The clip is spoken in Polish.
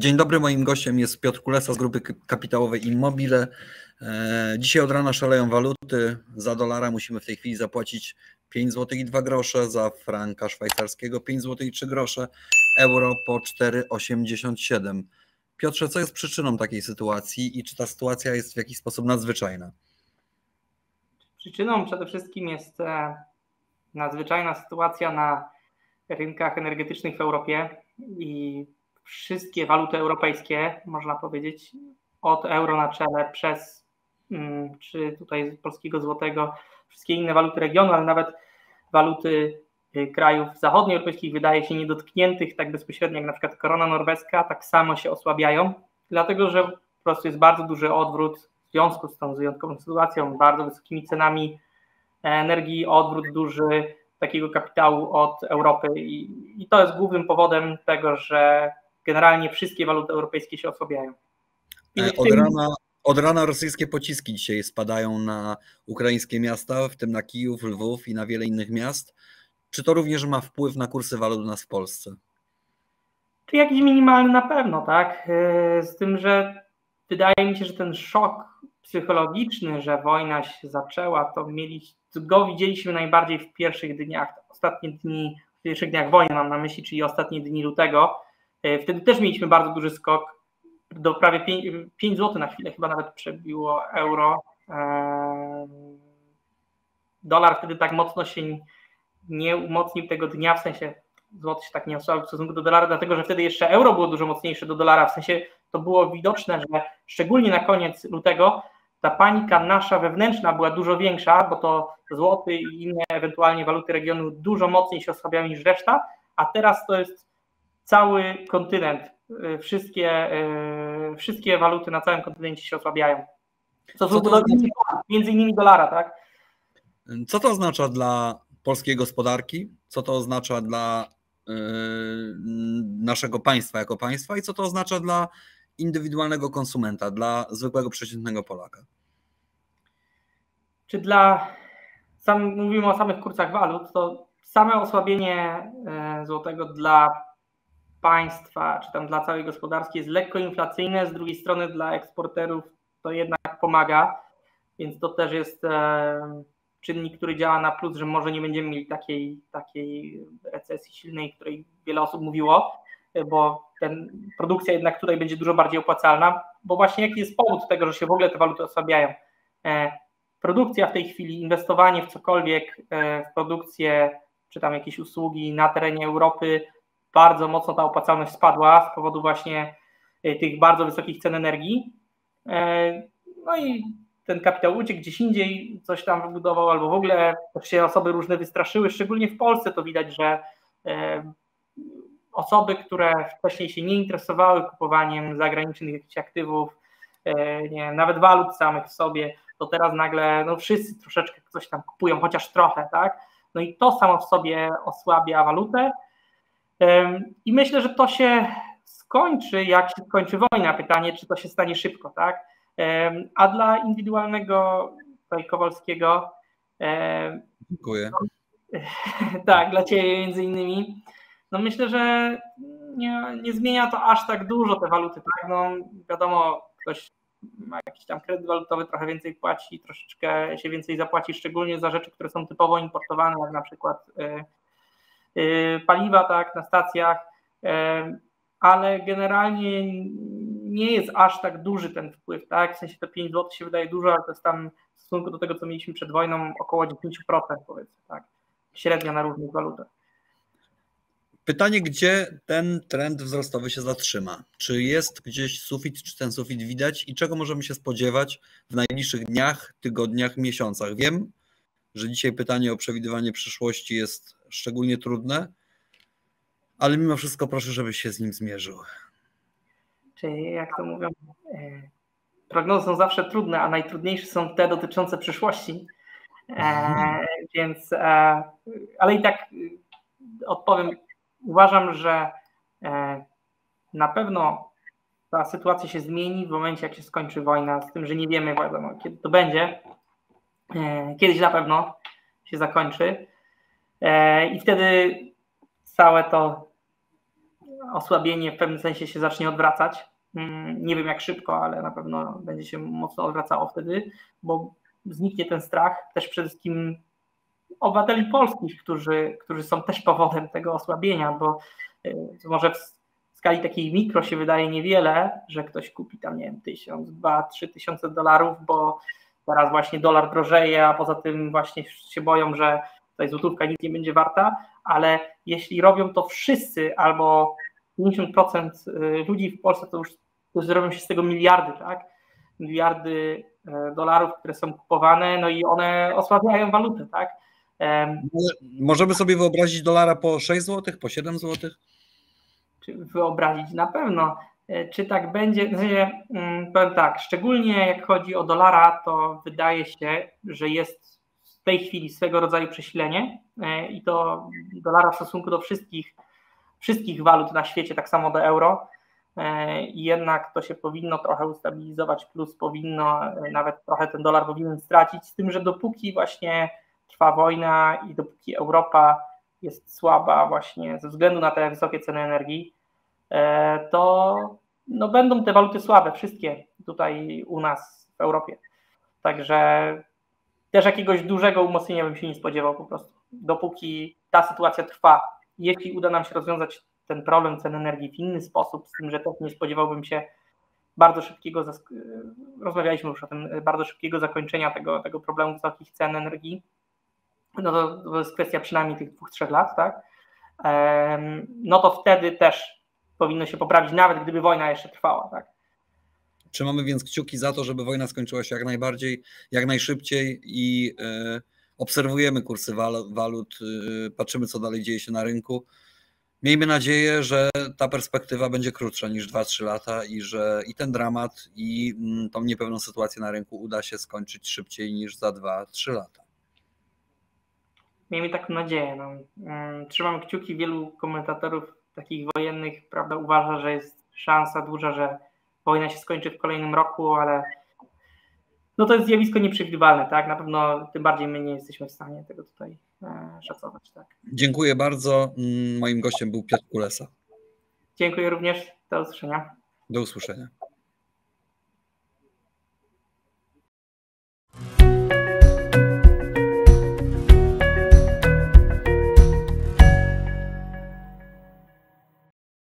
Dzień dobry, moim gościem jest Piotr Kulesa z grupy kapitałowej Immobile. E, dzisiaj od rana szaleją waluty. Za dolara musimy w tej chwili zapłacić 5 zł i 2 grosze, za franka szwajcarskiego 5 zł i 3 grosze, euro po 4,87. Piotrze, co jest przyczyną takiej sytuacji i czy ta sytuacja jest w jakiś sposób nadzwyczajna? Przyczyną przede wszystkim jest e, nadzwyczajna sytuacja na rynkach energetycznych w Europie i wszystkie waluty europejskie, można powiedzieć, od euro na czele przez mm, czy tutaj polskiego złotego, wszystkie inne waluty regionu, ale nawet waluty y, krajów zachodnioeuropejskich wydaje się niedotkniętych tak bezpośrednio jak na przykład korona norweska, tak samo się osłabiają, dlatego że po prostu jest bardzo duży odwrót w związku z tą wyjątkową sytuacją, bardzo wysokimi cenami energii, odwrót duży takiego kapitału od Europy i, i to jest głównym powodem tego, że generalnie wszystkie waluty europejskie się osłabiają. E, od rana, od rana rosyjskie pociski dzisiaj spadają na ukraińskie miasta, w tym na Kijów, Lwów i na wiele innych miast. Czy to również ma wpływ na kursy walut u nas w Polsce? Czy jakiś minimalny na pewno, tak? E, z tym, że wydaje mi się, że ten szok psychologiczny, że wojna się zaczęła, to mieli, go widzieliśmy najbardziej w pierwszych dniach, ostatnie dni, w pierwszych dniach wojny mam na myśli, czyli ostatnie dni lutego, wtedy też mieliśmy bardzo duży skok do prawie 5, 5 zł na chwilę, chyba nawet przebiło euro. E, dolar wtedy tak mocno się nie umocnił tego dnia, w sensie złoty się tak nie osłabił w stosunku do dolara, dlatego że wtedy jeszcze euro było dużo mocniejsze do dolara, w sensie to było widoczne, że szczególnie na koniec lutego ta panika nasza wewnętrzna była dużo większa, bo to złoty i inne ewentualnie waluty regionu dużo mocniej się osłabiały niż reszta, a teraz to jest cały kontynent, y, wszystkie, y, wszystkie waluty na całym kontynencie się osłabiają. Co, Co to oznacza? między innymi dolara, tak? Co to oznacza dla polskiej gospodarki? Co to oznacza dla yy, naszego państwa jako państwa i co to oznacza dla indywidualnego konsumenta, dla zwykłego przeciętnego Polaka? Czy dla, sam, mówimy o samych kursach walut, to same osłabienie y, złotego dla państwa, czy tam dla całej gospodarki jest lekko inflacyjne, z drugiej strony dla eksporterów to jednak pomaga, więc to też jest e, czynnik, który działa na plus, że może nie będziemy mieli takiej, takiej recesji silnej, której wiele osób mówiło, bo ten, produkcja jednak tutaj będzie dużo bardziej opłacalna, bo właśnie jaki jest powód tego, że się w ogóle te waluty osłabiają? E, produkcja w tej chwili, inwestowanie w cokolwiek, e, w produkcję, czy tam jakieś usługi na terenie Europy bardzo mocno ta opłacalność spadła z powodu właśnie e, tych bardzo wysokich cen energii. E, no i ten kapitał uciekł gdzieś indziej, coś tam wybudował, albo w ogóle się osoby różne wystraszyły. Szczególnie w Polsce to widać, że e, osoby, które wcześniej się nie interesowały kupowaniem zagranicznych jakichś aktywów, nie wiem, nawet walut samych w sobie, to teraz nagle no wszyscy troszeczkę coś tam kupują, chociaż trochę, tak? No i to samo w sobie osłabia walutę, i myślę, że to się skończy, jak się skończy wojna. Pytanie, czy to się stanie szybko, tak? A dla indywidualnego tutaj Kowalskiego. Dziękuję. tak, dla Ciebie między innymi. No myślę, że nie, nie zmienia to aż tak dużo te waluty, tak? No wiadomo, ktoś ma jakiś tam kredyt walutowy, trochę więcej płaci, troszeczkę się więcej zapłaci, szczególnie za rzeczy, które są typowo importowane, jak na przykład e, paliwa tak, na stacjach, y, ale generalnie nie jest aż tak duży ten wpływ, tak? W sensie te 5 zł się wydaje dużo, ale to jest tam w stosunku do tego, co mieliśmy przed wojną, około 10% powiedzmy, tak? Średnia na różnych walutach. Pytanie, gdzie ten trend wzrostowy się zatrzyma? Czy jest gdzieś sufit, czy ten sufit widać i czego możemy się spodziewać w najbliższych dniach, tygodniach, miesiącach? Wiem, że dzisiaj pytanie o przewidywanie przyszłości jest szczególnie trudne, ale mimo wszystko proszę, żebyś się z nim zmierzył. Czyli jak to mówią, e, prognozy są zawsze trudne, a najtrudniejsze są te dotyczące przyszłości. E, więc, e, ale i tak odpowiem, uważam, że na pewno ta sytuacja się zmieni w momencie, jak się skończy wojna, z tym, że nie wiemy, wiadomo, kiedy to będzie. Kiedyś na pewno się zakończy. E, I wtedy całe to osłabienie w pewnym sensie się zacznie odwracać. Mm, nie wiem jak szybko, ale na pewno będzie się mocno odwracało wtedy, bo zniknie ten strach też przede wszystkim obywateli polskich, którzy, którzy są też powodem tego osłabienia, bo y, może w skali takiej mikro się wydaje niewiele, że ktoś kupi tam, nie wiem, tysiąc, dwa, trzy tysiące dolarów, bo teraz właśnie dolar drożeje, a poza tym właśnie się boją, że tutaj złotówka nic nie będzie warta, ale jeśli robią to wszyscy albo 50% y, ludzi w Polsce, to już, to zrobią się z tego miliardy, tak? Miliardy e, dolarów, które są kupowane, no i one osłabiają walutę, tak? Możemy sobie wyobrazić dolara po 6 zł, po 7 zł? Wyobrazić na pewno. E, czy tak będzie? Mm, powiem tak, szczególnie jak chodzi o dolara, to wydaje się, że jest tej chwili swego rodzaju przesilenie e, i to dolara w stosunku do wszystkich, wszystkich walut na świecie, tak samo do euro. E, I jednak to się powinno trochę ustabilizować, plus powinno nawet trochę ten dolar powinien stracić, z tym, że dopóki właśnie trwa wojna i dopóki Europa jest słaba właśnie ze względu na te wysokie ceny energii, e, to no będą te waluty słabe, wszystkie tutaj u nas w Europie. Także też jakiegoś dużego umocnienia bym się nie spodziewał po prostu. Dopóki ta sytuacja trwa, jeśli uda nam się rozwiązać ten problem cen energii w inny sposób, z tym, że też nie spodziewałbym się bardzo szybkiego, rozmawialiśmy już o tym, bardzo szybkiego zakończenia tego, tego problemu wysokich cen energii, no to, to jest kwestia przynajmniej tych dwóch, trzech lat, tak? No to wtedy też powinno się poprawić, nawet gdyby wojna jeszcze trwała, tak? Trzymamy więc kciuki za to, żeby wojna skończyła się jak najbardziej, jak najszybciej i e, obserwujemy kursy walut, e, patrzymy co dalej dzieje się na rynku. Miejmy nadzieję, że ta perspektywa będzie krótsza niż 2-3 lata i że i ten dramat, i mm, tą niepewną sytuację na rynku uda się skończyć szybciej niż za 2-3 lata. Miejmy taką nadzieję. No. Mm, trzymam kciuki. Wielu komentatorów takich wojennych prawda, uważa, że jest szansa duża, że wojna się skończy w kolejnym roku, ale no to jest zjawisko nieprzewidywalne, tak? Na pewno tym bardziej my nie jesteśmy w stanie tego tutaj e, szacować. Tak. Dziękuję bardzo. Mm, moim gościem był Piotr Kulesa. Dziękuję również. Do usłyszenia. Do usłyszenia.